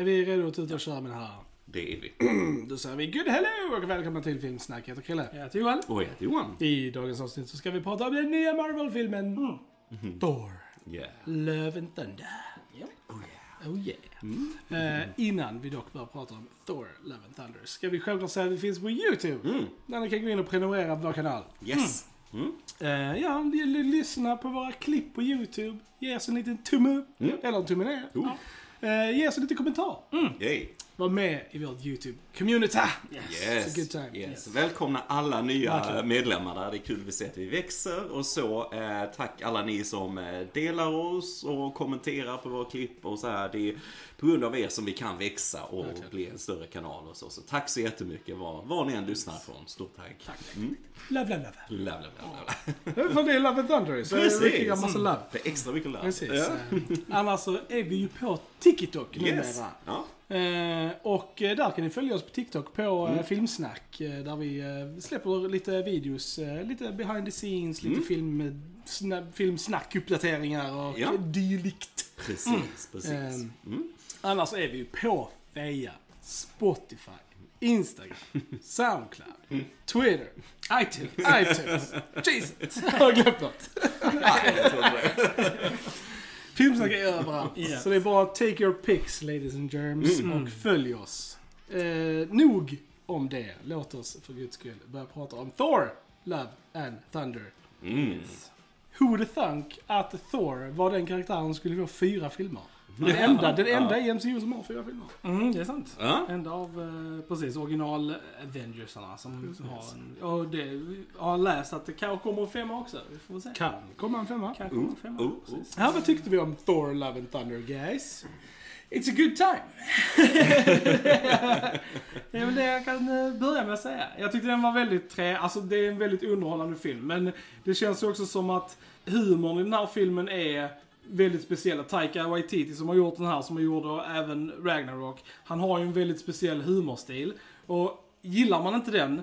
Är vi redo att ut och köra med det här? Det är vi. Då säger vi good hello och välkomna till Filmsnack. Jag heter Chrille. Jag heter Johan. Och jag heter Johan. I dagens avsnitt så ska vi prata om den nya Marvel-filmen Thor. Yeah. Love and Thunder. Ja. Oh yeah. Eh, innan vi dock börjar prata om Thor, Love and Thunder ska vi självklart säga att vi finns på YouTube. Mm. Där ni kan gå in och prenumerera på vår kanal. Yes. Mm. Eh, ja, l- l- lyssna på våra klipp på YouTube. Ge oss en liten tumme upp. Mm. Eller en tumme ner. Oh. Eh, ge oss en liten kommentar. Yay. Var med i vårt YouTube-community. Yes. A good time. Yes. Välkomna alla nya Verkligen. medlemmar där. Det är kul att se att vi växer. Och så, eh, tack alla ni som eh, delar oss och kommenterar på våra klipp och så här. Det är på grund av er som vi kan växa och Verkligen. bli en större kanal och så. Så tack så jättemycket var, var ni än lyssnar från. Stort tack. Tack, Mm. Love, love, love. Love, love, love, love. För det är Love and Thunder så Precis. är det mycket massa love. Det är extra mycket love. Precis. Ja. Eh, Annars så är vi ju på TikTok Yes. numera. Ja. Eh, och eh, där kan ni följa oss på TikTok på Mm. eh, Filmsnack. Eh, där vi släpper lite videos, lite behind the scenes, lite Mm. film, eh, sna, filmsnack-uppdateringar och Ja. dylikt. Precis, precis. Ehm. Mm. Annars är vi ju på Feja, Spotify, Instagram, Soundcloud, Twitter, iTunes, iTunes. Jesus, jag har glömt något. Filmsnack är överallt. Yes. Så det är bara take your pics ladies and germs Mm. och följ oss. Eh, nog om det. Låt oss för guds skull börja prata om Thor, Love and Thunder. Mm. Who have thunk att Thor var den karaktären som skulle få fyra filmer? Den enda, den enda i MCU som har fyra filmer. Mm, det är sant. Ja. Enda av, eh, precis, original Avengersarna som har en... Och det, har läst att det kanske kommer en femma också. Vi får väl se. Kan komma en femma. Kan komma en femma. Oh, oh, precis. Ja, vad tyckte vi om Thor, Love and Thunder, guys? It's a good time. Det är väl det jag kan eh, börja med att säga. Jag tyckte den var väldigt trä, alltså det är en väldigt underhållande film. Men det känns ju också som att humorn i den här filmen är väldigt speciella, Taika Waititi som har gjort den här, som har gjort även Ragnarok. Han har ju en väldigt speciell humorstil. Och gillar man inte den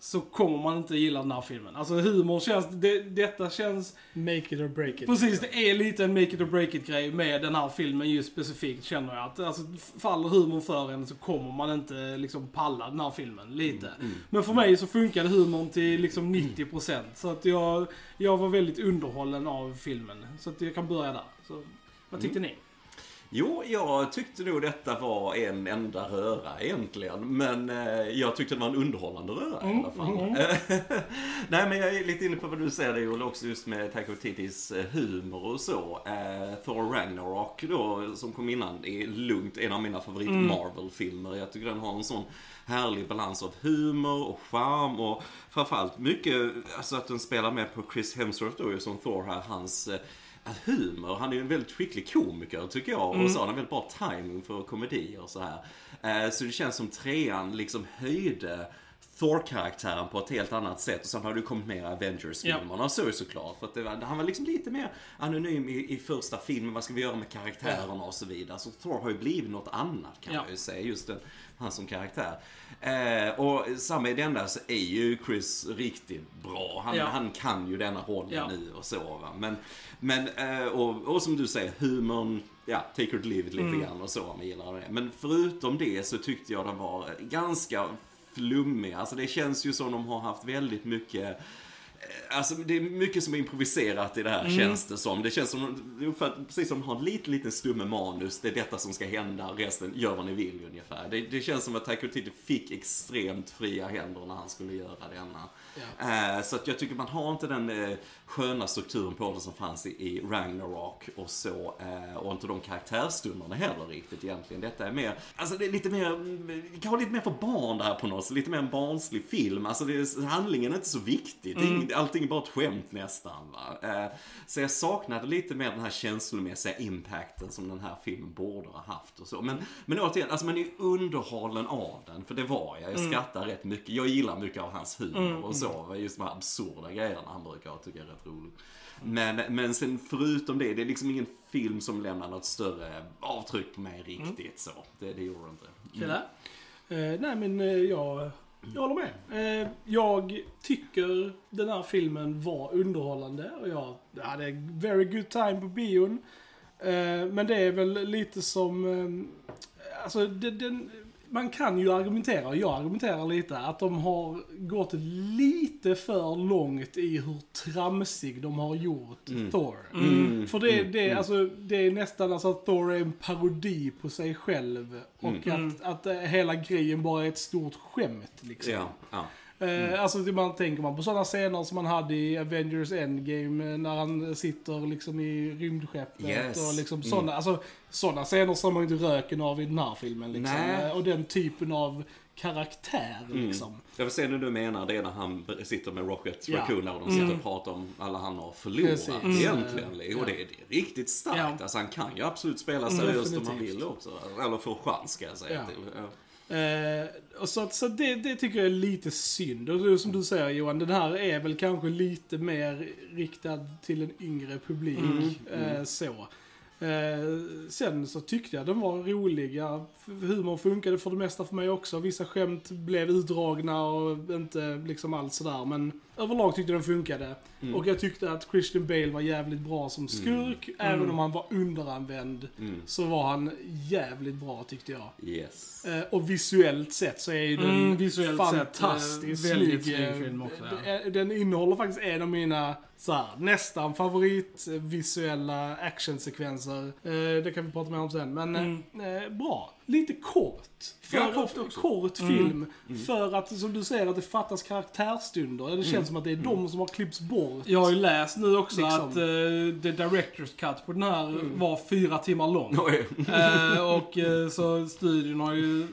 så kommer man inte gilla den här filmen. Alltså humor känns, det, detta känns Make it or break it. Precis, det är lite en make it or break it grej med den här filmen just specifikt känner jag. Att alltså, faller humorn för en så kommer man inte liksom palla den här filmen lite. Men för mig så funkade humorn till liksom 90%. Så att jag, jag var väldigt underhållen av filmen. Så att jag kan börja där. Så, vad tyckte ni? Jo, jag tyckte nog detta var en enda röra egentligen. Men eh, jag tyckte det var en underhållande röra i alla fall. Nej, men jag är lite inne på vad du säger det Joel, också just med Taika Waititis eh, humor och så. Eh, Thor Ragnarok då, som kom innan, är lugnt en av mina favorit Marvel-filmer. Jag tycker den har en sån härlig balans av humor och charm och framförallt mycket, alltså att den spelar med på Chris Hemsworth då som Thor här, hans eh, humor. Han är ju en väldigt skicklig komiker tycker jag. Och så har han väldigt bra timing för komedier och så här. Eh, Så det känns som trean liksom höjde Thor-karaktären på ett helt annat sätt. Och sen har det kommit mer Avengers-filmerna så ju såklart. För att var, han var liksom lite mer anonym i, i första filmen. Vad ska vi göra med karaktärerna och så vidare. Så Thor har ju blivit något annat kan Ja. man ju säga. Just den, han som karaktär. Eh, och samma i denna så är ju Chris riktigt bra. Han, Ja. han kan ju denna rollen Ja. nu och så va. Men, men eh, och, och som du säger, humorn, ja, take it leave it lite Mm. grann och så man gillar det. Men förutom det så tyckte jag den var ganska flummig. Alltså det känns ju som de har haft väldigt mycket Alltså det är mycket som är improviserat i det här Mm. känns det som. Det känns som, ungefär precis som de har en liten, liten stumme manus. Det är detta som ska hända, resten gör vad ni vill ungefär. Det, det känns som att Taika Waititi fick extremt fria händer när han skulle göra denna. Eh, så att jag tycker man har inte den eh, sköna strukturen på det som fanns i, Ragnarok och så. Eh, och inte de karaktärstunderna heller riktigt egentligen. Detta är mer, alltså det är lite mer, mm, kanske lite mer för barn det här på något sätt. Lite mer en barnslig film. Alltså är, handlingen är inte så viktig. Ing- Allting är bara ett skämt nästan. Va? Så jag saknade lite mer den här känslomässiga impacten som den här filmen borde ha haft och så. Men, men återigen, alltså man är ju underhållen av den. För det var jag. Jag skrattar rätt mycket. Jag gillar mycket av hans humor och så. Va? Just de här absurda grejerna han brukar ha tycker jag är rätt roligt. Men, men sen förutom det, det är liksom ingen film som lämnar något större avtryck på mig riktigt så. Det, det gjorde det inte. Kille? Eh, nej men eh, jag, jag håller med. Eh, jag tycker den här filmen var underhållande och jag hade very good time på bion. Eh, men det är väl lite som... Eh, alltså den, den, man kan ju argumentera, och jag argumenterar lite, att de har gått lite för långt i hur tramsig de har gjort Thor. För det, det, Alltså, det är nästan alltså att Thor är en parodi på sig själv. Och att, att eh, hela grejen bara är ett stort skämt liksom. Ja, ja. Eh, alltså det man tänker man på sådana scener som man hade i Avengers Endgame eh, när han sitter liksom i rymdskeppet Yes. och liksom Mm. sådana, alltså sådana scener som man inte röken av i den här filmen liksom. Nej. Eh, Och den typen av karaktär Mm. liksom. Jag vill se när du menar det är när han sitter med Rocket Ja. Raccoon och de sitter och pratar om alla han har förlorat Precis. egentligen. Mm. Och det är, det är riktigt starkt. Ja. Alltså, han kan ju absolut spela seriöst om han vill också. Eller få chans ska jag säga. Ja. Till. Eh, och så så det, det tycker jag är lite synd. Och som du säger Johan, den här är väl kanske lite mer riktad till en yngre publik. Eh, så. Eh, sen så tyckte jag den var roliga. Humorn funkade för det mesta för mig också. Vissa skämt blev utdragna och inte liksom alls sådär. Men överlag tyckte den funkade. Och jag tyckte att Christian Bale var jävligt bra som skurk. Även om han var underanvänd Mm. så var han jävligt bra tyckte jag. Yes. Eh, och visuellt sett så är ju den Mm, visuellt sett, fantastiskt eh, väldigt snygg. snygg eh, film också, ja. eh, Den innehåller faktiskt en av mina så här, nästan favorit eh, visuella actionsekvenser. Eh, det kan vi prata mer om sen. Men eh, eh, bra. Lite kort. För, Ja, kort kort film. För att, som du säger, att det fattas karaktärsstunder. Det känns som att det är de som har klippts bort. Jag har ju läst nu också Liksom. att uh, the director's cut på den här var fyra timmar lång. Eh, och eh, så studion har ju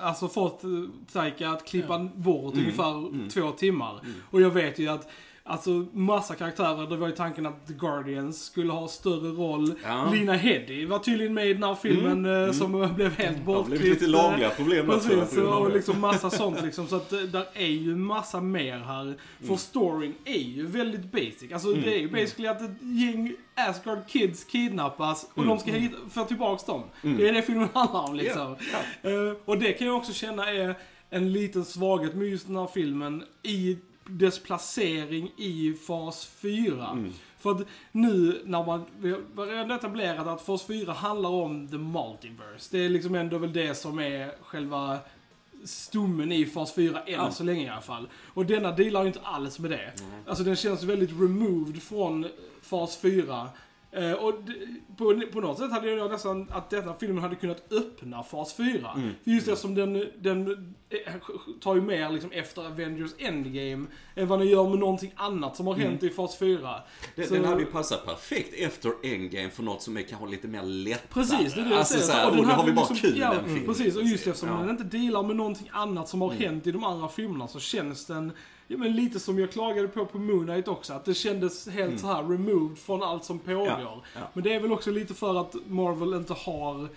alltså fått uh, Taika att klippa bort ungefär två timmar. Och jag vet ju att Alltså massa karaktärer, det var ju tanken att The Guardians skulle ha större roll. Ja. Lina Heddy var tydligen med i den här filmen eh, som eh, blev helt Det bortklippt. blivit lite lagliga problem Precis, av och det. liksom massa sånt liksom. Så att eh, där är ju massa mer här. För Mm. storyn är ju väldigt basic. Alltså det är ju basically att ett gäng Asgard kids kidnappas och Mm. de ska hit, få tillbaks dem. Det är det filmen handlar om liksom. Ja, Eh, och det kan jag också känna är en liten svaghet med just den här filmen i dess placering i fas 4. Mm. För att nu när man, vi har redan etablerat att fas 4 handlar om the multiverse. Det är liksom ändå väl det som är själva stommen i fas 4 än Ja. så länge i alla fall. Och denna dealar ju inte alls med det. Alltså den känns väldigt removed från fas 4. Eh, och på, på något sätt hade jag nästan att denna filmen hade kunnat öppna fas 4. Mm. För just eftersom den, den eh, tar ju mer liksom efter Avengers Endgame än vad den gör med någonting annat som har hänt i fas 4. Den, Så- den hade ju passat perfekt efter Endgame för något som är kanske lite mer lättare. Precis, det är det jag alltså, säger. så här, Och och den nu har vi bara liksom- kul ja, filmen. Precis, och just eftersom Ja. Mm. den inte dealar med någonting annat som har hänt i de andra filmerna så känns den Ja, men lite som jag klagade på på Moon Knight också, att det kändes helt så här removed från allt som pågår. Mm. Ja, ja. Men det är väl också lite för att Marvel inte har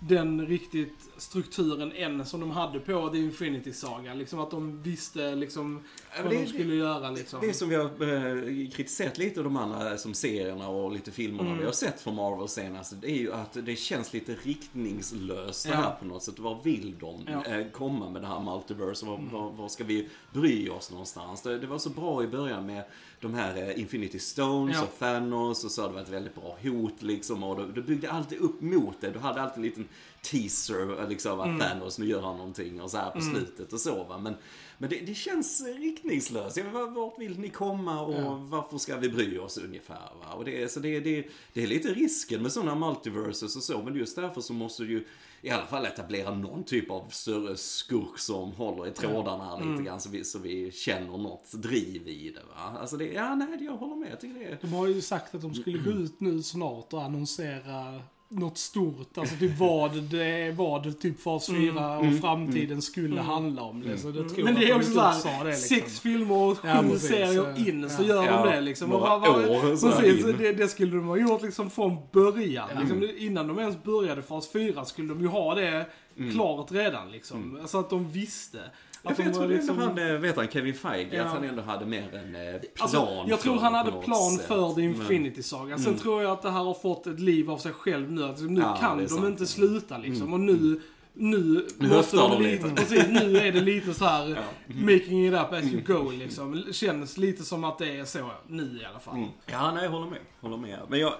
den riktigt strukturen än som de hade på The Infinity Saga. Liksom att de visste liksom vad det- de skulle göra liksom. Det som vi har eh, kritiserat lite de andra som serierna och lite filmerna Mm. vi har sett från Marvel senast. Det är ju att det känns lite riktningslöst det Ja. här på något sätt. Var vill de Ja. eh, komma med det här multiverse? Var, var ska vi bry oss någonstans? Det, det var så bra i början med de här eh, Infinity Stones Ja. och Thanos och så hade det varit ett väldigt bra hot liksom. Och du, du byggde alltid upp mot det. Du hade alltid en liten teaser eh, liksom att Thanos, nu gör han någonting och så här på slutet och så va. Men, men det, det känns riktningslöst. Ja, men var- Vart vill ni komma och Ja. varför ska vi bry oss ungefär? Va? Och det, är- så det, det, det är lite risken med sådana multiverses och så. Men just därför så måste du ju i alla fall etablera någon typ av större skurk som håller i trådarna här lite grann så vi, så vi känner något driv i det. Va? Alltså det, ja nej, jag håller med. Jag tycker det är... De har ju sagt att de skulle gå ut nu snart och annonsera något stort. Alltså typ vad det, vad typ fas 4 och framtiden skulle handla om. Det. Så det tror Men jag det är också inte såhär, liksom. sex filmer och sju Ja, precis. serier in så Ja. gör Ja, de det liksom. Och några vad- vad- år Precis, det, det skulle de ha gjort liksom från början. Liksom, innan de ens började fas 4 skulle de ju ha det klart redan liksom. Så att de visste. Ja, Att jag tror liksom, han, eh, vet han, Kevin Feige, Ja. att han ändå hade mer en eh, plan Alltså, jag tror han hade plan sätt. för The Infinity Saga. Sen tror jag att det här har fått ett liv av sig själv nu. Alltså, nu Ja, kan de sant. inte sluta liksom. Och nu nu, Nu måste de lite, lite. precis, nu är det lite så här Ja. making it up as you go liksom. Känns lite som att det är så nu i alla fall. Mm. Ja, nej, jag håller med. Håller med. Men jag,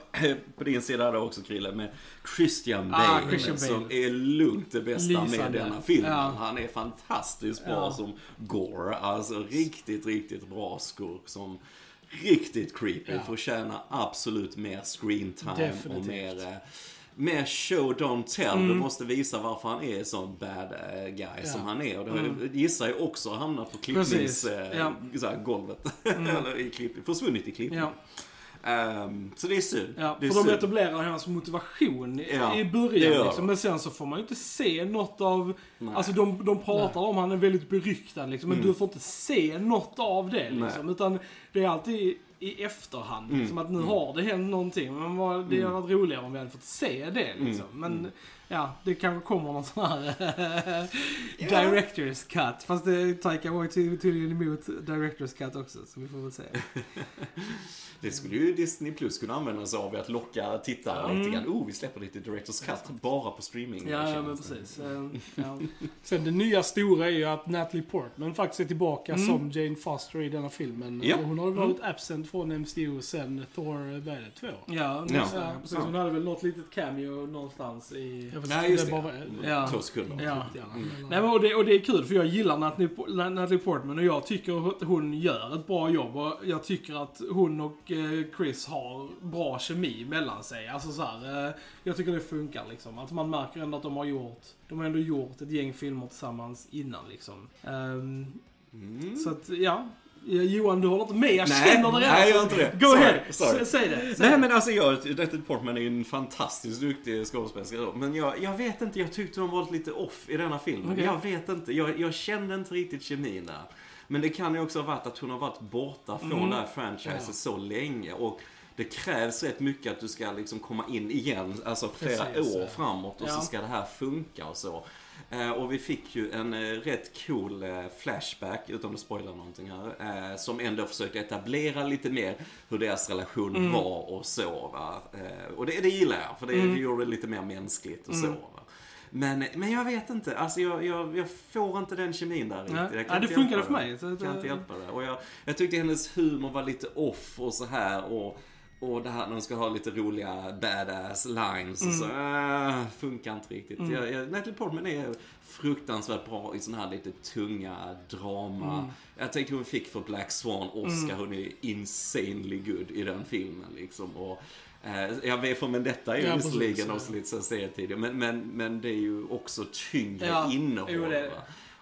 på din sida hade också Krille med Christian Ah, Bale. Christian som Bale. är lugnt det bästa med Lysande. denna filmen. Ja. Han är fantastiskt bra Ja. som Gore. Alltså riktigt, riktigt bra skurk som riktigt creepy. Ja. Förtjänar absolut mer screen time och Definitivt. mer eh, mer show don't tell. Mm. Du måste visa varför han är så bad eh, guy som han är. Och det har- gissar jag också hamnat på klippningsgolvet. Ja. Eh, här, golvet. Eller i klipp, försvunnit i klippning. Ja, Ehm, så det är synd. ja. det är För de synd. etablerar hans motivation i- Ja, i början liksom. de. Men sen så får man ju inte se något av... Nej. Alltså de, de pratar om han är väldigt beryktad liksom. Men Mm. du får inte se något av det Nej. liksom. Utan det är alltid i, efterhand. Mm. Liksom, att nu Mm. har det hänt någonting. Men det hade varit roligare om vi hade fått se det liksom. Mm. Men Mm. Ja, det kanske kommer någon sån här Ja. Directors cut. Fast det Taika Waititi tydligen emot Directors cut också. Så vi får väl se. Det skulle ju Disney Plus kunna använda sig av att locka tittare lite grann. Oh, vi släpper lite Directors Cut bara på streaming. Mm. Ja, ja men precis. Eh, Ja. Sen det nya stora är ju att Natalie Portman faktiskt är tillbaka Mm. som Jane Foster i denna filmen. Ja. Hon har ju varit absent från MCU sen Thor, vad är det, 2? Ja, Ja. ja. precis. Hon hade väl något litet cameo någonstans i... Nej, just det. bara- Ja. Två sekunder. Ja. Gärna, Mm. eller- Nej, men och, det, och det är kul för jag gillar Natalie, Natalie Portman och jag tycker att hon gör ett bra jobb och jag tycker att hon och eh, Chris har bra kemi mellan sig. Alltså så här, eh, jag tycker det funkar liksom. Att man märker ändå att de har gjort, de har ändå gjort ett gäng filmer tillsammans innan liksom. Ehm, Mm. Så att, ja. Ja, Johan, du håller inte med. Jag Nej, känner det redan. nej, jag gör inte det. Go Sorry, ahead. sorry. Säg det. Säg Nej men alltså jag, Natalie Portman är ju en fantastiskt duktig skådespelerska. Men jag, jag vet inte, jag tyckte hon var lite off i denna filmen. Okej. Jag vet inte, jag, jag kände inte riktigt kemin där. Men det kan ju också ha varit att hon har varit borta från Mm. det här franchiset Ja. så länge. Och det krävs rätt mycket att du ska liksom komma in igen, alltså flera Precis, år ja. framåt och Ja. så ska det här funka och så. Eh, och vi fick ju en eh, rätt cool eh, flashback, utan att spoila någonting här, som ändå försökte etablera lite mer hur deras relation Mm. var och så. Va? Och det, det gillar jag, för det, Mm. det gjorde det lite mer mänskligt och Mm. så. Va? Men, men jag vet inte, alltså jag, jag, jag får inte den kemin där riktigt. Nej. Ja, det funkade för mig. Så Jag att, kan inte hjälpa det. Och jag, jag tyckte hennes humor var lite off och så här och och det här när de ska ha lite roliga badass lines och så, äh, funkar inte riktigt. Mm. Jag, jag, Natalie Portman är fruktansvärt bra i såna här lite tunga drama. Mm. Jag tänkte hon fick för Black Swan Oscar, hon är insanely good i den filmen liksom. Och, eh, jag vet för men detta är ju Ja, visserligen också lite så serietidning, men, men, men det är ju också tyngre Ja, innehåll. jo, det?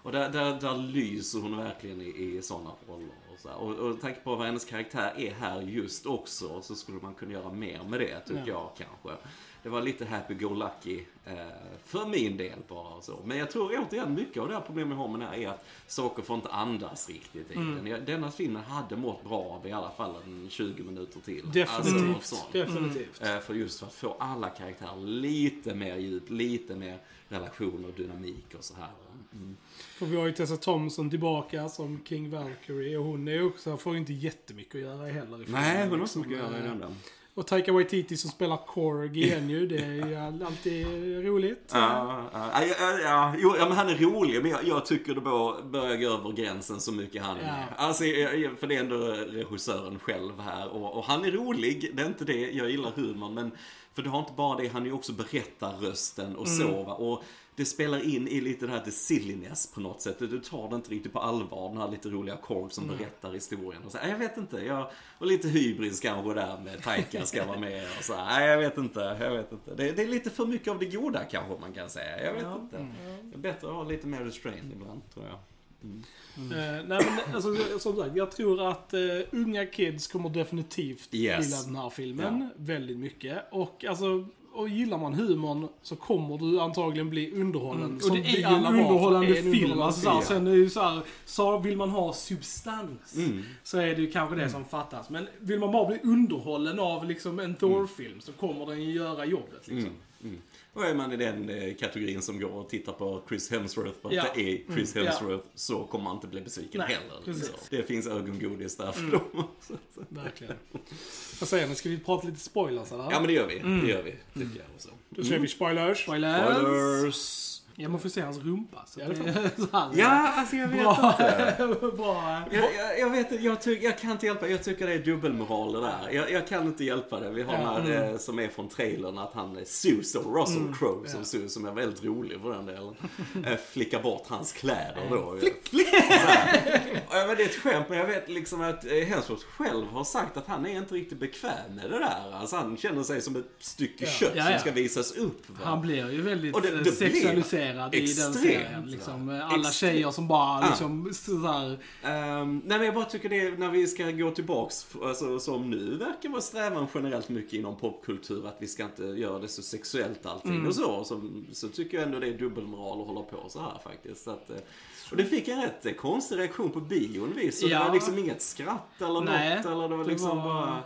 Och där, där, där lyser hon verkligen i, i sådana roller. Och, så här. och, och tänk på vad hennes karaktär är här just också, så skulle man kunna göra mer med det, tycker Ja. jag kanske. Det var lite happy-go-lucky eh, för min del bara. och Så. Men jag tror återigen, mycket av det här problemet jag har med den här är att saker får inte andas riktigt i Mm. den. Denna filmen hade mått bra av i alla fall en 20 minuter till. Definitivt. Alltså. Definitivt. Eh, För just för att få alla karaktärer lite mer djup, lite mer relationer, dynamik och så här. Mm. För vi har ju Tessa Thompson tillbaka som King Valkyrie och hon är också, får ju inte jättemycket att göra heller. Nej, hon har liksom. så mycket att göra i den där. Och Taika Waititi som spelar Korg igen ju, det är ju all- alltid roligt. Ja, ja, ja, ja, jo, ja, men han är rolig, men jag, jag tycker det bör- börjar gå över gränsen så mycket han är Ja. med. Alltså, för det är ändå regissören själv här och, och han är rolig, det är inte det, jag gillar humorn, men för du har inte bara det, han är ju också berättarrösten och så va. Och det spelar in i lite det här the silliness på något sätt. Du tar det inte riktigt på allvar, den här lite roliga Korg som berättar historien. Och så, jag vet inte, jag, och lite hybris kanske där med Taika ska vara med och så. Nej, jag vet inte, jag vet inte. Det, det är lite för mycket av det goda kanske man kan säga. Jag vet Ja. inte. Det är bättre att ha lite mer restraint ibland, tror jag. Eh, nej men alltså, som sagt, jag tror att eh, unga kids kommer definitivt Yes. gilla den här filmen. Väldigt mycket. Och alltså, och gillar man humorn så kommer du antagligen bli underhållen. Mm. Och det är en alla var för underhållande en film. underhållande Alltså, film. sen är det ju så här, så vill man ha substans. Mm. Så är det ju kanske det som fattas. Men vill man bara bli underhållen av liksom en Thor-film så kommer den ju göra jobbet liksom. Mm. Mm. Och är man i den eh, kategorin som går och tittar på Chris Hemsworth för att Ja. det är Chris Mm. Hemsworth så kommer man inte bli besviken Nej, heller. Så det finns ögongodis där för Mm. dem. Verkligen. Vad säger ni, ska vi prata lite spoilers eller? Ja men det gör vi, Mm. det gör vi. Tycker jag också. Då kör vi spoilers. Spoilers! Spoilers! Ja, man får se hans rumpa. Så Ja, det här, Ja, alltså jag vet bra, inte. bra. Jag, jag, jag vet jag, tyck, jag kan inte hjälpa Jag tycker det är dubbelmoral det där. Jag, jag kan inte hjälpa det. Vi har Ja. den här, eh, som är från trailern, att han är Sus och Russell Crowe som Ja. Som är väldigt rolig för den delen. Eh, Flickar bort hans kläder då. Flick! Flick! Här. Ja, men det är ett skämt, men jag vet liksom att eh, Hemsworth själv har sagt att han är inte riktigt bekväm med det där. Alltså han känner sig som ett stycke Ja. kött Ja, som ska visas upp. Va? Han blir ju väldigt Och det- det eh, blir sexualiserad i den extremt, serien. Liksom. Alla Extremt. tjejer som bara Ah. liksom sådär... Ehm, nej men jag bara tycker det, är- när vi ska gå tillbaks, alltså, som nu verkar vara strävan generellt mycket inom popkultur, att vi ska inte göra det så sexuellt allting Mm. och så, så. Så tycker jag ändå det är dubbelmoral att hålla på så här faktiskt. Så att, eh, och det fick en rätt eh, konstig reaktion på bion vis, så Ja. det var liksom inget skratt eller Nej, något, eller det var det liksom var- bara...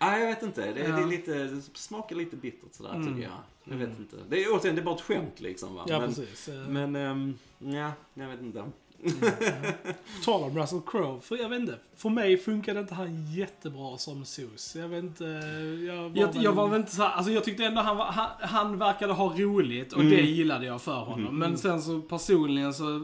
Nej, jag vet inte. Det, Ja. det, är lite, det smakar lite bittert sådär Mm. tycker jag. Jag vet inte. Det är återigen, det är bara ett skämt liksom va. Ja, men, precis. Men ehm, ja, jag vet inte. På tal om Russell Crowe, för jag vet inte. För mig funkade inte han jättebra som Zeus. Jag vet inte, jag var Jag, väl- jag var väl inte så här, alltså jag tyckte ändå han, var, han, han verkade ha roligt och Mm. det gillade jag för honom. Mm. Men sen så personligen så,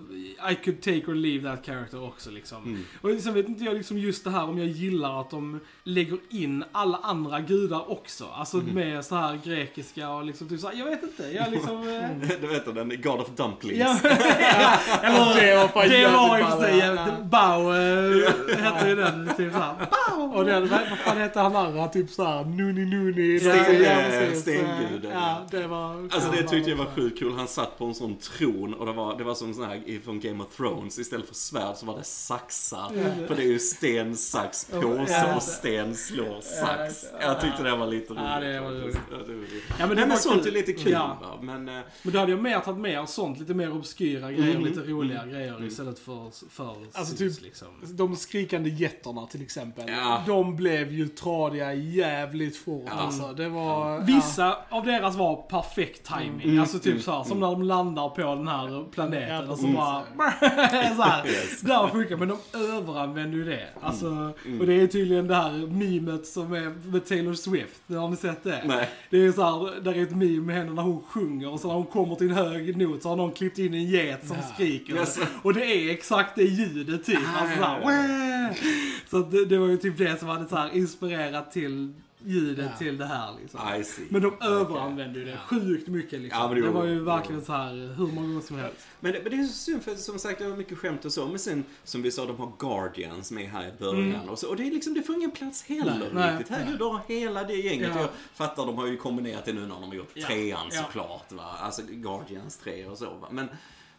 I could take or leave that character också liksom. Mm. Och sen vet inte jag liksom just det här om jag gillar att de lägger in alla andra gudar också. Alltså Mm. med så här grekiska och liksom typ så här, jag vet inte. Jag liksom... eh, Du vet den, God of Dumplings. Ja, eller, Det var det var i och för sig. Bao hette ju den. Typ såhär, Bao! Och den, vad fan hette han andra? Typ såhär Nuni Nuni. Stenguden, Ja, det var... Alltså det tyckte jag var sjukt kul. Han satt på en sån tron och det var, det var som sån här från Game of Thrones. Istället för svärd så var det saxar. För det är ju sten, sax, påse och sten slår sax. Jag tyckte det var lite roligt. Ja, det var roligt. Ja, men det men sånt är lite kul. Men, eh, Men då hade jag mer tagit med sånt, lite mer obskyra grejer, Mm. lite roliga Mm. grejer. Istället för, för Alltså sus, typ- liksom. De skrikande getterna till exempel. Ja. De blev ju tradiga jävligt fort Ja. alltså. Det var... Vissa av deras var perfekt timing. Mm. Alltså typ Mm. så här, som när de landar på den här planeten Ja, och så precis. bara... så här. Yes. Där funkar men de överanvänder ju det. Alltså, Mm. Och det är tydligen det här memet som är med Taylor Swift. Har ni sett det? nej. Det är så här, där är ett meme med henne när hon sjunger och så när hon kommer till en hög not så har någon klippt in en get som Ja. skriker. Yes. Och det är exakt det ljudet typ. Ah, alltså, så här, ja, "Wah!" så det, det var ju typ det som hade så här inspirerat till ljudet Ja. till det här liksom. I see. Men de överanvände ju det Ja. sjukt mycket liksom. Ja, det, det var ju verkligen så här hur många gånger som helst. Men det, men det är så synd för som sagt det var mycket skämt och så. Men sen som vi sa, de har Guardians med här i början. Mm. Och, så, och det är liksom, det får ingen plats heller Nej, riktigt. nej. Herregud, har hela det gänget. Ja. Jag fattar, de har ju kombinerat det nu när de har gjort Ja, trean ja. såklart. Va? Alltså Guardians 3 och så. Va? Men,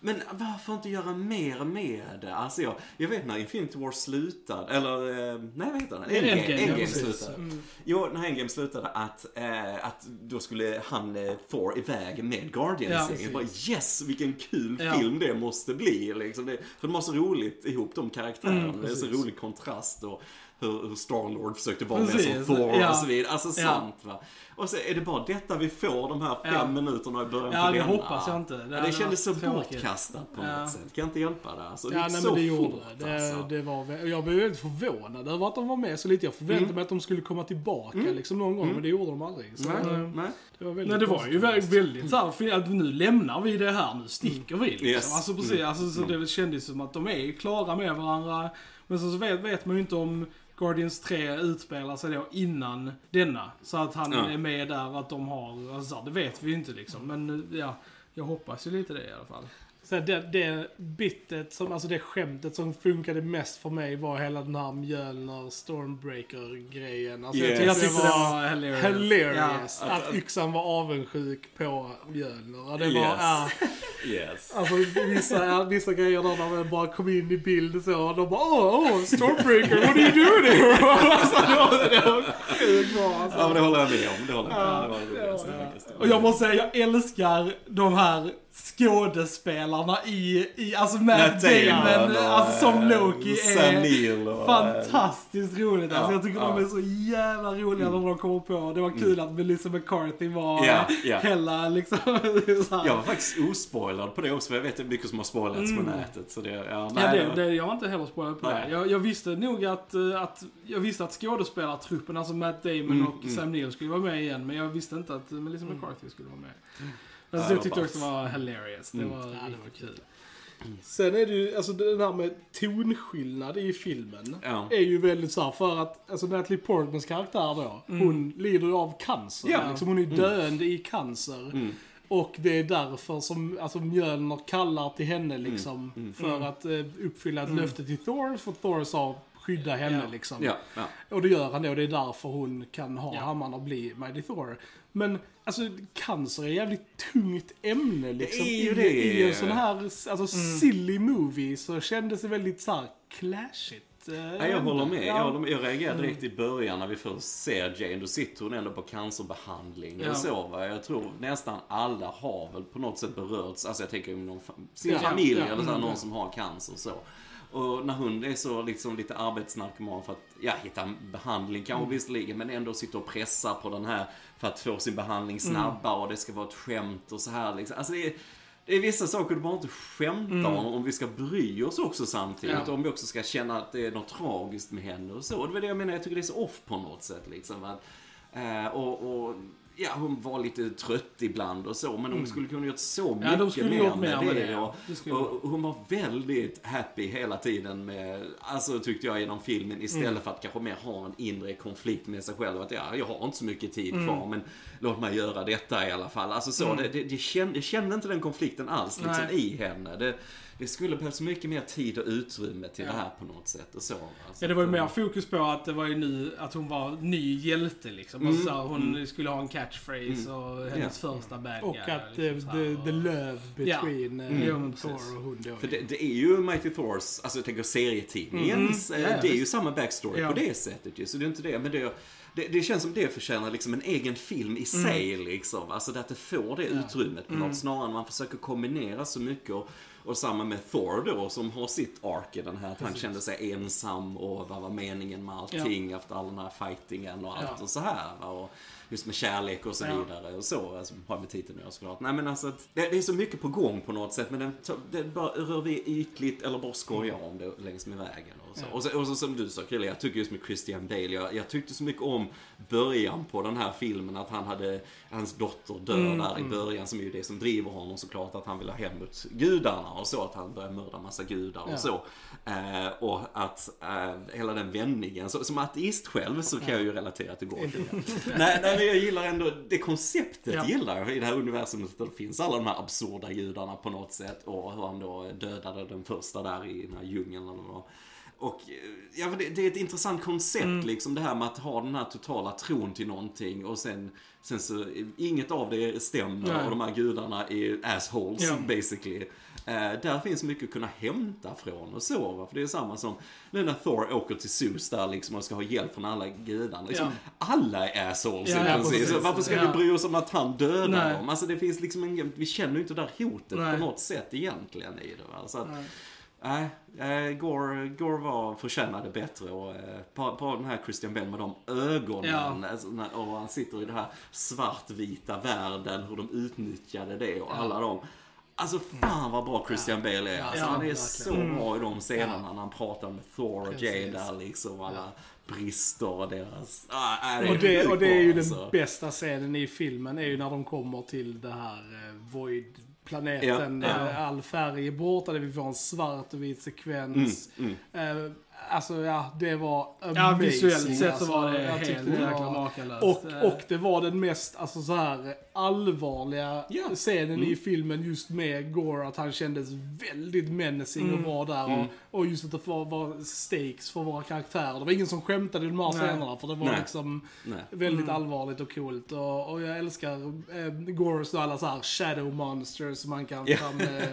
men varför inte göra mer med det? Alltså jag, jag vet när Infinity War slutade, eller eh, nej vad heter den? Endgame, Endgame, ja, Endgame precis. slutade. Mm. Jo, när Endgame slutade att, eh, att då skulle han, eh, Thor, iväg med Ja, Guardians. jag bara yes, vilken kul Ja. film det måste bli. Liksom. Det, för de har så roligt ihop de karaktärerna. Mm, det är så rolig kontrast och hur, hur Starlord försökte vara med Precis, som Thor ja. och så vidare. Alltså Ja. sånt va. Och så är det bara detta vi får de här fem Ja. minuterna i början Ja, på det denna. hoppas jag inte. Det Det, ja, det kändes så bortkastat på Ja. något sätt. Kan jag inte hjälpa det. Alltså, det Ja, gick nej, så men det gjorde fort det. alltså. det, det var, jag blev väldigt förvånad över att de var med så lite. Jag förväntade Mm. mig att de skulle komma tillbaka Mm. liksom någon gång, Mm. men det gjorde de aldrig. Så, Nej, eh, nej. det var väldigt Nej det var ju väldigt, väldigt såhär, för att nu lämnar vi det här, nu sticker vi liksom. Yes. Alltså precis, Mm. alltså, så det kändes som att de är klara med varandra. Men så, så vet, vet man ju inte om Guardians 3 utspelar sig då innan denna. Så att han Ja. är med där, att de har, alltså det vet vi ju inte liksom. Men ja, jag hoppas ju lite det i alla fall. Så det, det bitet, som, alltså det skämtet som funkade mest för mig var hela den här Mjölner Stormbreaker-grejen. Alltså Yes. jag Jag tyckte det det var hilarious. hilarious. Ja. Att yxan var avundsjuk på Mjölner. Det var, Yes. ja, Yes. alltså vissa, ja, vissa grejer där när man bara kom in i bild så, och de bara åh, oh, Stormbreaker, what are you doing here? alltså, det var, det var sjukt bra alltså. Ja, men det håller jag med om. Det håller jag med om. Det var det Ja, ja. faktiskt. Och jag måste säga, jag älskar de här skådespelarna i, i alltså Matt Damon och, alltså som eh, Loki är och, eh, fantastiskt roligt. Alltså, Ja, jag tycker ja. de är så jävla roliga när de kommer på. Det var kul att Melissa McCarthy var Ja, ja. Hella liksom. Jag var faktiskt ospoilad på det också, för jag vet mycket som har spoilats på nätet. Så det, ja, Ja, nej, det, det, jag var inte heller spoilad på Nej. det. Jag, jag visste nog att, eh, att, jag visste att skådespelartruppen, alltså Matt Damon Mm, och mm. Sam Neill skulle vara med igen. Men jag visste inte att Melissa McCarthy skulle vara med. Alltså, Ja, jag tyckte bara- också det var hilarious. Det Mm. var Ja, det var riktigt kul. Sen är det ju, alltså den här med tonskillnad i filmen. Ja. Är ju väldigt så här för att, alltså Natalie Portmans karaktär då, hon lider ju av cancer. Ja. Liksom, hon är döende i cancer. Mm. Och det är därför som alltså, Mjölner kallar till henne liksom. Mm. För att eh, uppfylla ett löfte till Thor. För Thor sa skydda henne Ja. liksom. Ja, ja. Och det gör han det och det är därför hon kan ha Ja. hammaren och bli Mighty Thor. Men alltså cancer är ett jävligt tungt ämne liksom. är ju det. I en sån här alltså, Mm. silly movie så kändes det väldigt så här clashigt. Eh, Ja, jag håller med. Ja. Jag, håller med. jag reagerade direkt i början när vi först ser Jane. Då sitter hon ändå på cancerbehandling Ja. och så. Va? Jag tror nästan alla har väl på något sätt berörts. Alltså jag tänker om någon, sin familj ja, eller så här, mm, någon ja. som har cancer och så. Och när hon är så liksom lite arbetsnarkoman för att, ja, hitta en behandling kanske Mm. visserligen, men ändå sitter och pressar på den här för att få sin behandling Mm. snabbare och det ska vara ett skämt och så här liksom. Alltså det är, det är vissa saker du bara inte skämta om, om vi ska bry oss också samtidigt. Mm. Ja. Om vi också ska känna att det är något tragiskt med henne och så. Det var det jag menar, jag tycker det är så off på något sätt liksom. Att, eh, och, och ja, hon var lite trött ibland och så, men hon skulle kunna gjort så mycket Mm. Ja, de skulle mer gjort mer med det, ja. Och, Det och hon var väldigt happy hela tiden med, alltså tyckte jag genom filmen, istället Mm. för att kanske mer ha en inre konflikt med sig själv. Att ja, jag har inte så mycket tid Mm. kvar, men låt mig göra detta i alla fall. Alltså så, det, det, det kände, jag kände inte den konflikten alls liksom, Nej. i henne. Det, det skulle behövas mycket mer tid och utrymme till Ja. det här på något sätt. Och så, alltså, Ja, det var ju mer fokus på att det var ju nu, att hon var ny hjälte liksom. Mm, Och så här, hon skulle ha en catchphrase och hennes Ja. första bad Och guy, att liksom eh, the, the och- love between Mm. eh, Ja, men Thor och hon då. För det, det är ju Mighty Thors, alltså jag tänker serietidningens, Mm. Ja, ja, det är ju samma backstory Ja. på det sättet ju. Så det är inte det, men det, det, det känns som det förtjänar liksom en egen film i sig Mm. liksom. Alltså att det får det utrymmet på något, snarare än man försöker kombinera så mycket. Och, och samma med Thor då, som har sitt ark i den här, att han kände sig ensam och vad var meningen med allting efter all den här fightingen och allt Ja. och så här. Och just med kärlek och så Ja. vidare och så, alltså, har med titeln att göra såklart. Nej men alltså, det, det är så mycket på gång på något sätt, men det, det bara rör vi ytligt eller bara skojar om det längs med vägen. Och så, Ja. och så, och så som du sa Krille, jag tycker just med Christian Bale, jag, jag tyckte så mycket om början på den här filmen, att han hade, hans dotter dör Mm, där i början, som är ju det som driver honom såklart, att han vill ha hem mot gudarna och så, att han börjar mörda massa gudar och Ja. så. Eh, och att eh, hela den vändningen, så, som ateist själv så kan jag ju relatera till Gordon. nej, nej, men jag gillar ändå, det konceptet Ja. gillar jag i det här universumet, där det finns alla de här absurda gudarna på något sätt och hur han då dödade den första där i den här djungeln eller vad. Och ja, det, det är ett intressant koncept Mm. liksom det här med att ha den här totala tron till någonting och sen, sen så, inget av det stämmer Nej. och de här gudarna är assholes Ja. basically. Eh, där finns mycket att kunna hämta från och så. Va? För det är samma som nu när Thor åker till Zeus där liksom och ska ha hjälp från alla gudarna. Liksom, Alla är assholes Ja, i ja, princip. Så varför ska Ja. vi bry oss om att han dödar Nej. dem? Alltså det finns liksom ingen, vi känner ju inte det där hotet Nej. på något sätt egentligen i det. Va? Så att, Nej. Äh, Gore, Gore var, förtjänade bättre och eh, på, på den här Christian Bale med de ögonen Ja. alltså, och han sitter i den här svartvita världen, hur de utnyttjade det och alla de Alltså fan vad bra Christian Bale är. Alltså, Ja, han är verkligen. så bra i de scenerna när han pratar med Thor och där liksom. Alla brister och deras... Ah, äh, Och det, och det är ju bra, den alltså. bästa scenen i filmen, är ju när de kommer till det här eh, Void-planeten. Ja, ja. eh, All färg är borta, där vi får en svart och vit sekvens. Mm, Eh, alltså ja, det var amazing. Ja, visuellt sett så alltså. var det Jag tyckte helt det jäkla makalöst. Och, och det var den mest alltså, så här, allvarliga Ja. scenen Mm. i filmen just med Gore. Att han kändes väldigt menacing och var där. Mm. Och, och just att det var, var stakes för våra karaktärer. Det var ingen som skämtade i de här Nej. scenerna. För det var Nej. liksom Nej. väldigt Mm. allvarligt och coolt. Och, och jag älskar eh, Gores och alla så här shadow monsters som man kan Ja. fram, eh,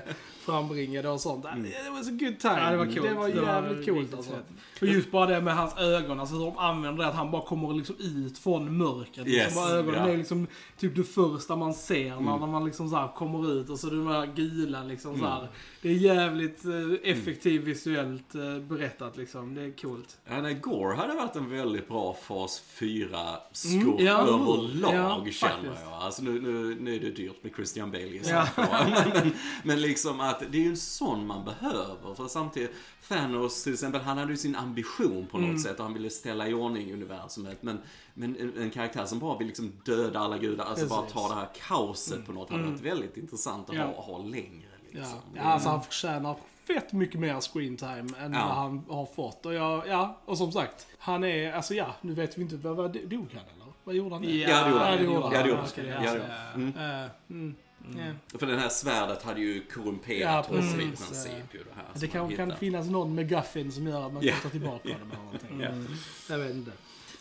frambringa det och sånt. Det var så good time. Ja, det var coolt. Det var jävligt coolt riktigt alltså. fett. Och just bara det med hans ögon, alltså hur de använder det att han bara kommer liksom ut från mörkret. Yes, Liksom, ögonen. Mm. är liksom typ det första man ser när, när man liksom så kommer ut och så de här gula liksom så här. Det är jävligt eh, effektivt visuellt eh, berättat liksom. Det är coolt. Nej, Gore hade varit en väldigt bra fas 4-skurk Mm, ja. överlag Ja, känner jag. Alltså nu, nu, nu är det dyrt med Christian Bale Ja. men, men, men liksom att det är ju en sån man behöver. För samtidigt, Thanos till exempel, han hade hade ju sin ambition på något Mm. sätt och han ville ställa i ordning universumet. Men, men en, en karaktär som bara vill liksom döda alla gudar, alltså bara Precis. ta det här kaoset på något, hade varit väldigt intressant att Mm. Ja. ha, ha längre. Ja. Liksom. ja, alltså han förtjänar fett mycket mer screen time än Ja. vad han har fått. Och jag, ja, och som sagt, han är, alltså ja, nu vet vi inte, vad, vad dog han eller? Vad gjorde han? det? Ja, det gjorde han. Ja, det gjorde Ja, det gjorde han. Ja, alltså, det gjorde han. Mm. eh, mm, ja. För det här svärdet hade ju Ja, korrumperat honom i precis. princip. Ju det här, Det kan, kan finnas någon McGuffin som gör att man Ja. kan ta tillbaka dem eller någonting. Ja. Mm. Jag vet inte.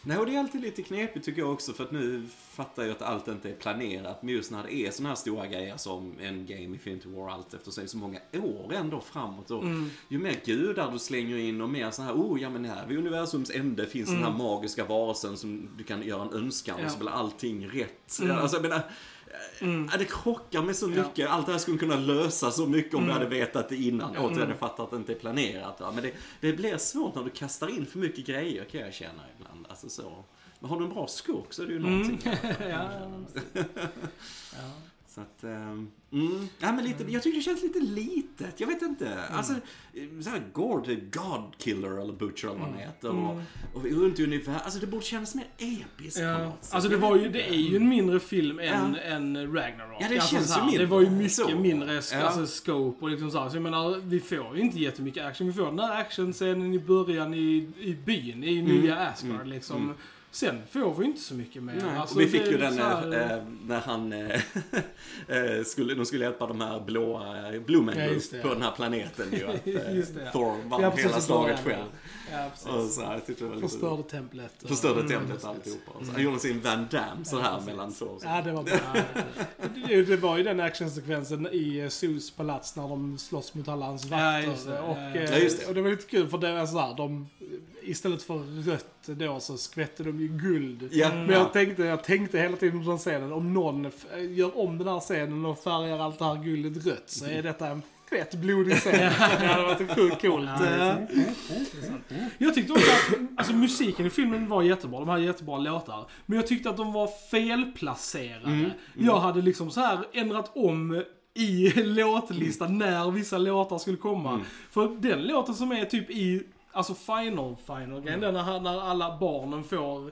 Nej, och det är alltid lite knepigt tycker jag också för att nu fattar jag att allt inte är planerat. Men just när det är såna här stora grejer som en game Infinity War allt efter sig så många år ändå framåt. Och Ju mer gudar du slänger in och mer så här, oh ja men här vid universums ände finns den här magiska varelsen som du kan göra en önskan Ja. och så blir allting rätt. Alltså jag menar, Ja, det krockar med så Ja. mycket. Allt det här skulle kunna lösa så mycket om vi hade vetat det innan. Återigen, jag fattar att det inte är planerat. Va? Men det, det blir svårt när du kastar in för mycket grejer kan jag känna ibland. Alltså så. Men har du en bra skurk så är det ju någonting. ja, Så att, ehm, mm. ja, men lite, jag tycker det känns lite litet. Jag vet inte. Alltså, så här, Gord, God Killer eller Butcher eller vad han heter. Och, och runt ungefär, alltså det borde kännas mer episkt på Ja. något sätt. Alltså det var ju, det är ju en mindre film än, Ja. än Ragnarok. Ja, det alltså, känns så här, ju mindre. Det var ju mycket Så. mindre Ja. alltså, scope och liksom så, här. så jag menar, vi får ju inte jättemycket action. Vi får den här actionscenen i början i, i byn, i nya Asgard liksom. Sen får vi inte så mycket mer. Nej, Alltså, vi fick ju den så här- eh, när han eh, eh, skulle, de skulle hjälpa de här blåa eh, Blue Ja, på den här planeten ju. Att eh, Just det. Thor vann Ja, hela slaget själv. Ja, precis. Och så här, jag var lite Förstörde templet. och- Förstörde Mm, templet precis. alltihopa. Så, han gjorde sin Van Damme så här mellan två. Så. Ja, det var bra. det, det var ju den actionsekvensen i eh, Zeus palats när de slåss mot alla hans vakter. Ja, just det. Och, Ja, ja. eh, Ja, och det var lite kul för det var sådär, de, istället för rött då så skvätte de ju guld. Ja, Men ja. jag tänkte, jag tänkte hela tiden på den scenen, om någon gör om den här scenen och färgar allt det här guldet rött så är detta en fett blodig scen. det hade varit sjukt coolt. Jag tyckte också att alltså, musiken i filmen var jättebra. De hade jättebra låtar. Men jag tyckte att de var felplacerade. Jag hade liksom så här ändrat om i låtlistan när vissa låtar skulle komma. För den låten som är typ i, alltså final, final grejen, den när, när alla barnen får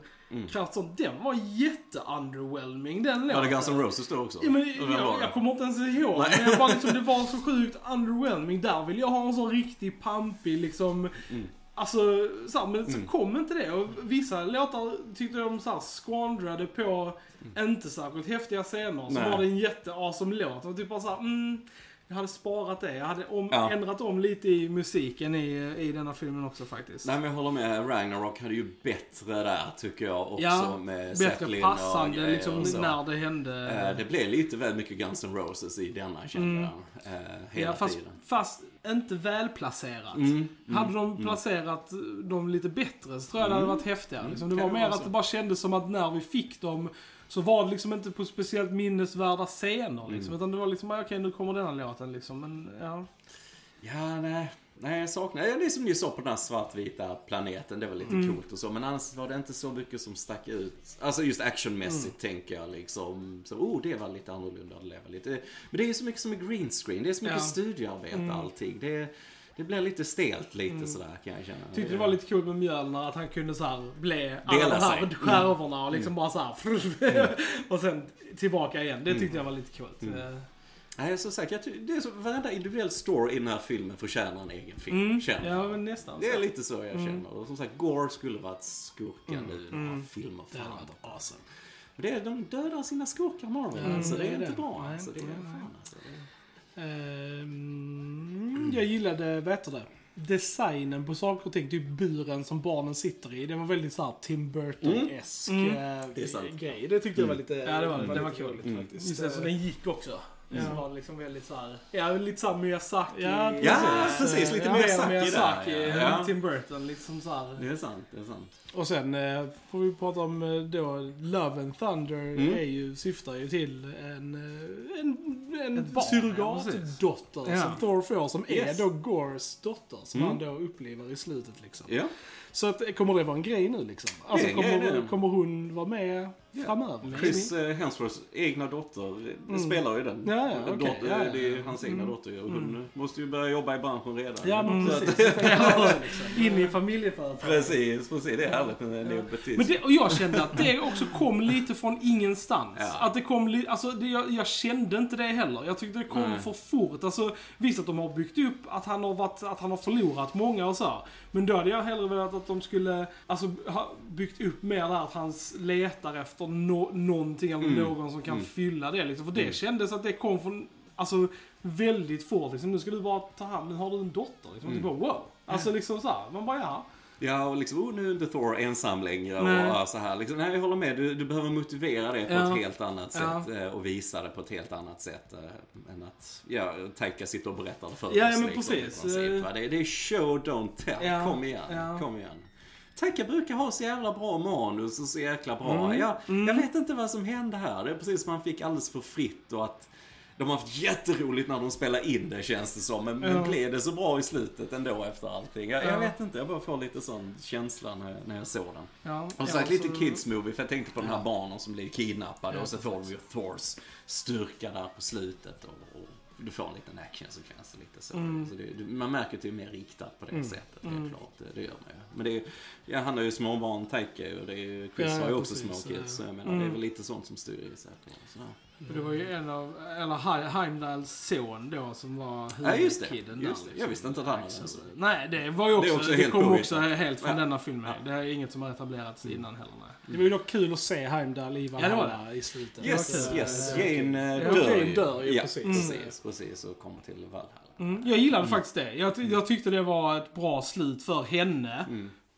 kraft sånt, den var jätte-underwhelming den låten. Var det Guns N' Roses då också? Ja, men, jag, jag kommer inte ens ihåg. Nej. Men jag bara liksom, det var så sjukt underwhelming. Där vill jag ha en sån riktig pampig liksom. Mm. Alltså, så här, men så kom inte det. Och vissa låtar tyckte de så här skvandrade på inte särskilt häftiga scener. Så Mm. Nej. var det en jätte-awesome låt. Och typ bara så här, mm, jag hade sparat det. Jag hade om, Ja. ändrat om lite i musiken i, i denna filmen också faktiskt. Nej men jag håller med. Ragnarok hade ju bättre där tycker jag också ja, med bättre och passande liksom och så. när det hände. Eh, Det blev lite väl mycket Guns N' Roses i denna kände jag. eh, Hela Ja, fast, tiden. fast inte välplacerat. Mm, Hade de placerat dem lite bättre så tror jag det hade varit häftigare. Liksom. Det Mm. var mer att det bara kändes som att när vi fick dem så var det liksom inte på speciellt minnesvärda scener. Liksom, Mm. Utan det var liksom, okej nu kommer denna låten liksom. Men, ja. Ja, nej. Nej, jag saknar... ja, Det är som ni sa på den här svartvita planeten, det var lite Mm. coolt och så. Men annars var det inte så mycket som stack ut. Alltså just actionmässigt Mm. tänker jag liksom. Så, oh, det var lite annorlunda att leva lite. Men det är ju så mycket som är green screen. Det är så mycket Ja. studioarbete allting. Det, det blir lite stelt lite sådär kan jag känna. Mm. Tyckte det var lite kul med Mjölner att han kunde så här bli alla de här. Mm. skärvorna och liksom bara så här och sen tillbaka igen. Det tyckte jag var lite coolt. Mm. Eh, Nej, som sagt, jag det är så, varenda individuell story i den här filmen förtjänar en egen film, Mm. känner Ja, jag. men nästan Det är lite så jag känner. Och som sagt, Gore skulle varit skurken nu i filmer Det hade framåt. varit awesome. Det är, de dödar sina skurkar Marvel. Mm, alltså, det det är är inte det. bra. Nej, Alltså, det är fan, alltså. Ehm, jag gillade, vad heter det? Designen på saker och ting, typ buren som barnen sitter i. Det var väldigt såhär Tim Burton-esk Mm. eh, Det är sant. grej. Det tyckte jag var lite Ja, det var, det var lite kul. roligt Mm. faktiskt. Just det, så den gick också. Ja. Så var liksom väldigt såhär, ja lite såhär Miyazaki. Ja, Ja, Precis. precis. Lite Ja, Miyazaki Miyazaki där. Ja. Tim Burton, liksom såhär. Det är sant, det är sant. Och sen eh, får vi prata om eh, då Love and Thunder Mm. är ju, syftar ju till en, eh, en, en ja, surrogatdotter precis. som Thor får som Yes. är då Gores dotter som Mm. han då upplever i slutet liksom. Ja. Så att, kommer det vara en grej nu liksom? Alltså Det är en grej kommer, kommer hon vara med framöver. Chris eh, Hemsworths egna dotter eh, spelar ju den. Mm. Ja, ja, okej. Dotter, Ja, ja. Det är hans egna dotter ju, och hon måste ju börja jobba i branschen redan. Ja, men att- precis. Det, liksom. In i familjeföretag. Precis, precis. Det är härligt med neopotism. Men det, och jag kände att det också kom lite från ingenstans. Ja. Att det kom alltså det, jag, jag kände inte det heller. Jag tyckte det kom Nej. för fort. Alltså visst att de har byggt upp att han har varit, att han har förlorat många och så. Men då hade jag hellre velat att de skulle, alltså ha byggt upp mer där att han letar efter no, någonting eller Mm. någon som kan Mm. fylla det liksom. För det Mm. kändes att det kom från, alltså väldigt fort liksom. Nu ska du bara ta hand, nu har du en dotter liksom. Mm. Typ wow. Alltså liksom så här. man bara ja. Ja, och liksom, oh, nu är inte Thor ensam längre Nej. och ja, så här. Liksom, nej, jag håller med. Du, du behöver motivera det på Ja. ett helt annat Ja. sätt eh, och visa det på ett helt annat sätt eh, än att, ja, Taika sitter och berättar det för Ja, oss. men liksom, precis. princip. Det, det är show, don't tell. Ja. Kom igen, Ja. kom igen. Taika brukar ha så jävla bra manus och så jäkla bra. Mm. Jag, Mm. jag vet inte vad som hände här. Det är precis som man fick alldeles för fritt och att de har haft jätteroligt när de spelar in det känns det som. Men, men Ja. blev det så bra i slutet ändå efter allting? Jag, Ja. jag vet inte, jag bara får lite sån känsla när jag, när jag såg den. ja Och ja, sagt lite så- kids movie, för jag tänkte på de här barnen som blir kidnappade Ja, och så får vi ju Thors styrka där på slutet. Och, och du får en liten actionsekvens och lite så. Mm. så det, man märker att det är mer riktat på det Mm. sättet, det är Mm. klart. Det, det gör man ju. Men det är, ja, han har ju småbarn, Taika och det är Chris Ja, har ju också små kids. Så jag menar, Mm. det är väl lite sånt som styr i sig. För det var ju en av, eller Heim- Heimdalls son då som var Ja, just det. huvudkiden Just det. Jag visste inte att han hade Så- en son. Nej, det var ju också, Det det, också helt kom påhittat. också helt från Ja. denna filmen. Ja. Det är inget som har etablerats innan heller. Nej. Det var ju dock kul att se Heimdall i Ja, det var Valhalla i slutet. Yes, kul. yes. Ja, Jane Ja, dör Jane ju. dör ju, ja, precis. precis. Precis, och kommer till Valhalla. Mm, jag gillade faktiskt det. Jag, jag tyckte det var ett bra slut för henne.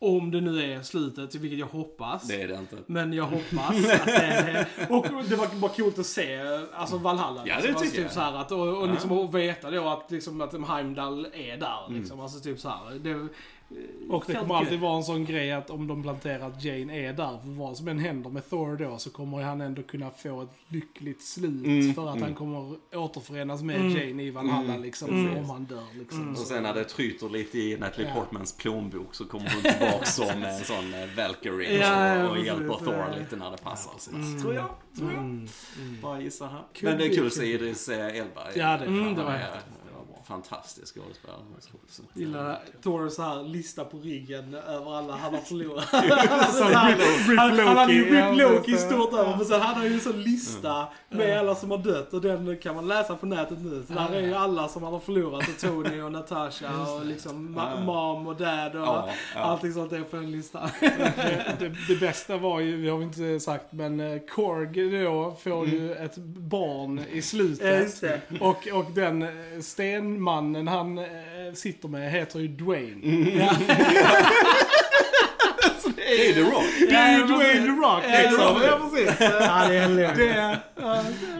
Mm. Om det nu är slutet, vilket jag hoppas. Det är det inte. Men jag hoppas att det är det. Och det var bara coolt att se alltså Valhalla. Ja, det liksom. alltså, tycker typ jag. Så här, att, och, och Ja. liksom att veta då att, liksom, att Heimdall är där. Mm. Liksom. Alltså typ så här. Det, Och det kommer alltid vara en sån grej att om de planterar att Jane är där, för vad som än händer med Thor då, så kommer han ändå kunna få ett lyckligt slut. Mm, för att mm. han kommer återförenas med Mm. Jane i Valhalla Mm, liksom, mm. om han dör liksom. Mm. Och sen när det tryter lite i Natalie Ja. Portmans plånbok så kommer hon tillbaka som en sån eh, Valkyrie Ja, och, och hjälper Thor Ja. lite när det passar. Ja. Mm. Tror jag. Tror jag. Mm. Mm. Bara gissa här. Kul Men det är kul att se. Idris eh, Elba. Ja, det- Mm, det var häftigt. Fantastisk skådespelare. Så- Gillar Thor så här lista på ryggen över alla han har förlorat. Som Så här, Rip han, han hade ju Rip Loki stort över, men sen hade han ju en sån lista med alla som har dött och den kan man läsa på nätet nu. Så där är ju alla som han har förlorat, och Tony och Natasha och liksom mom och dad och Ja, ja. allting sånt är på den listan. det, det, det bästa var ju, vi har vi inte sagt, men eh, Korg då får ju ett barn i slutet. Och, och den eh, stenmannen han eh, sitter med heter ju Dwayne. Mm. Ja. Det är The Rock. Det är ju Ja, Dwayne. The Rock Ja, liksom. det är Ja, precis. ja, det är. Det, ja,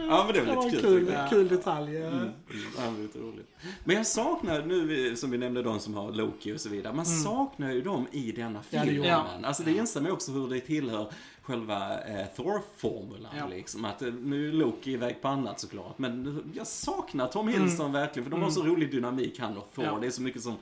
Ja, men det är det var lite kul. kul, kul detalj. ja. Mm. Ja, det är lite roligt. Men jag saknar, nu som vi nämnde de som har Loki och så vidare, man saknar ju dem i denna Ja, det filmen. gör man. Alltså det man ju också hur det tillhör själva eh, Thor-formulan Ja. liksom. Att eh, nu är Loki iväg på annat såklart. Men jag saknar Tom Hiddleston verkligen, för de har så rolig dynamik han och Thor. Ja. Det är så mycket som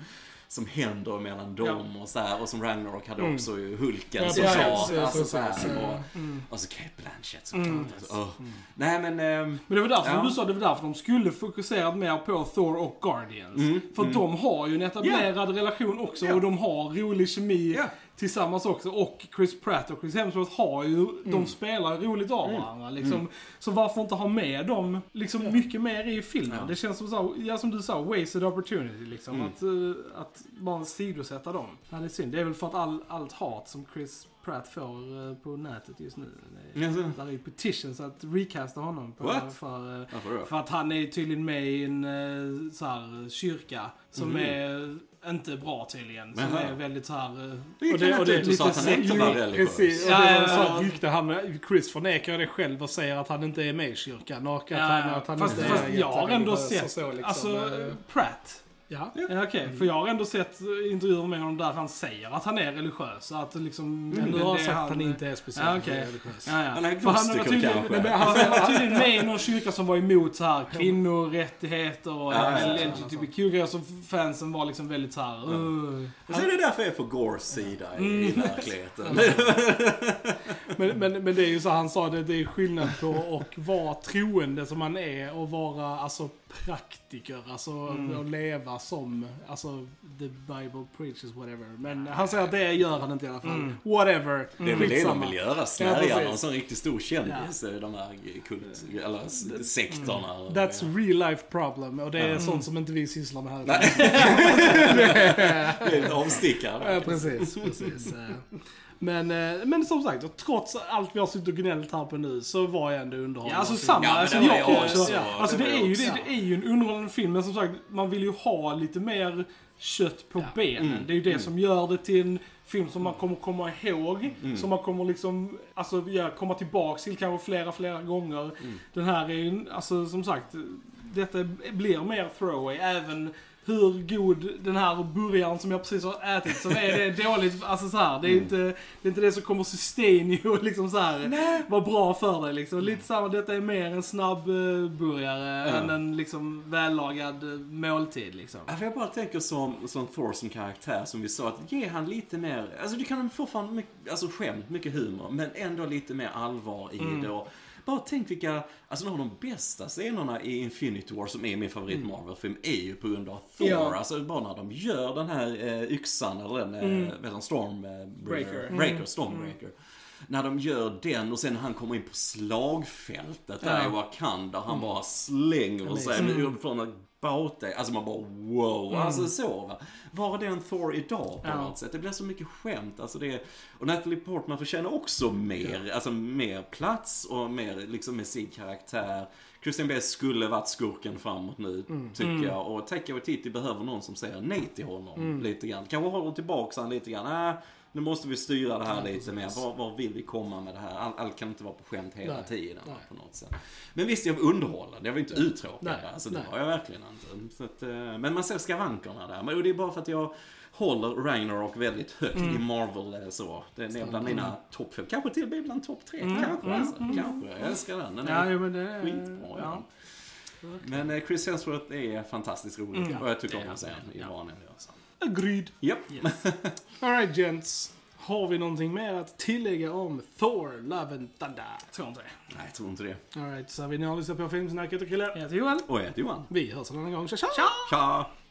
som händer mellan dem och så här. Och som Ragnarok hade Mm. också ju Hulken Ja, som. Ja, Alltså så här. Ja. Och, Mm. och så Kate Blanchett såklart. Mm. Alltså, åh. Nej men... ehm, Men det var därför, Ja. du sa, det var därför de skulle fokusera mer på Thor och Guardians. Mm, För mm. de har ju en etablerad relation också Ja. och de har rolig kemi Ja. Tillsammans också. Och Chris Pratt och Chris Hemsworth har ju, Mm. de spelar roligt av varandra. Liksom. Så varför inte ha med dem liksom mycket mer i filmen? Ja. Det känns som, så, ja, som du sa, wasted opportunity liksom. Mm. Att, eh, att bara sidosätta dem. Ja, det är synd. Det är väl för att all, allt hat som Chris Pratt får eh, på nätet just nu. Jaså? där är petitions att recasta honom. På? För, eh, för att han är tydligen med i en så här, kyrka som Mhm. är inte bra tydligen. Som Jaha. är väldigt så här... eh, Det gick Och det- han och det inte ut och sa att han lite inte var religiös. Precis, och Ja, det var ja, så ja. att rykte han, Chris förnekar det själv och säger att han inte är med i kyrkan och att Ja, han, att han fast, inte fast är jag har ändå sett, så, liksom. alltså Eh, Pratt Ja. Ja, Okej, för jag har ändå sett intervjuer med honom där han säger att han är religiös. Att liksom... Men det- du har sagt att han inte är speciellt Ja, okej. religiös. Ja, ja. Han är han agnostiker kanske. men han var tydligen med i någon kyrka som var emot så här kvinnorättigheter och Ja, ja, ja. LGBTQ-grejer som fansen var liksom väldigt så här. "Ugh." Och så är det därför jag är på Gores sida i, Mm. i verkligheten. Men, men, men det är ju så han sa det, det är skillnad på att vara troende som man är och vara alltså praktiker. Alltså Mm. att leva som, alltså the Bible preaches whatever. Men han säger att det gör han inte i alla fall. Mm. Whatever. Det är väl det de vill göra, Ja, snärja någon sån riktigt stor kändis, i de här kult, eller sektorna. Mm. That's real life problem och det är sånt som inte vi sysslar med här. Det är lite avstickare. Ja, precis, precis. Men, eh, men som sagt, trots allt vi har suttit och gnällt här på nu så var jag ändå underhållen. Ja, alltså av samma. Ja, alltså, jag jag också. också. Alltså Det är, ju, det, det är ju en underhållande film, men som sagt, man vill ju ha lite mer kött på Ja. benen. Mm. Det är ju det som gör det till en film som man kommer komma ihåg. Mm. Som man kommer liksom, alltså ja, komma tillbaks till kanske flera, flera gånger. Mm. Den här är ju, alltså som sagt, detta blir mer throwaway. Även hur god den här burgaren som jag precis har ätit så är det dåligt, alltså så här, det är Mm. inte det, är inte det som kommer sustain you och liksom så här vara bra för dig liksom. Lite samma, detta är mer en snabb eh, burgare Ja. än en liksom vällagad eh, måltid liksom. Jag bara tänker som, som Thor som karaktär, som vi sa, att ge han lite mer, alltså du kan fortfarande mycket, alltså skämt, mycket humor, men ändå lite mer allvar i Mm. det. Och bara tänk vilka, alltså några av de bästa scenerna i Infinity War, som är min favorit Marvel-film, är ju på grund av Thor. Mm. Ja. Alltså bara när de gör den här eh, yxan, eller den, eh, Mm. heter den, Storm eh, Breaker. Breaker, Mm. När de gör den och sen när han kommer in på slagfältet där Ja. i Wakanda, han bara slänger sig Mm. från ett bauta. Alltså man bara wow. Alltså så va. Var är den Thor idag på Ja. något sätt? Det blir så mycket skämt. Alltså det, och Natalie Portman förtjänar också mer, alltså mer plats och mer liksom med sin karaktär. Christian Bale skulle varit skurken framåt nu, tycker jag. Och Taika Waititi behöver någon som säger nej till honom lite grann. Kanske håller tillbaka han lite grann. Äh, nu måste vi styra det här lite mer. Var, var vill vi komma med det här? Allt all kan inte vara på skämt hela Nej, tiden nej. på något sätt. Men visst, jag var underhållande. Jag var inte uttråkad. Nej, Alltså, det nej. var jag verkligen inte. Så att, eh, men man ser skavankerna där. Men och det är bara för att jag håller Ragnarok väldigt högt Mm. i Marvel eh, så. Den är bland mina topp fem. Kanske till och med bland topp tre. Mm. Kanske, alltså. Kanske. Jag älskar den. Den är Ja, men det... skitbra. ja. Ja. Men eh, Chris Hemsworth är fantastiskt rolig. Mm. Och jag tycker om han. honom i Ja. vanliga också. Agreed. Japp. Yes. Alright gents. Har vi någonting mer att tillägga om Thor, Love and Thunder? Jag tror inte det. Nej, jag tror inte det. Alright, så vi nu har lyssnat på Filmsnacket och killar. Jag heter Johan. Och jag heter Johan. Vi hörs en annan gång. Tja tja! Tja! Tja!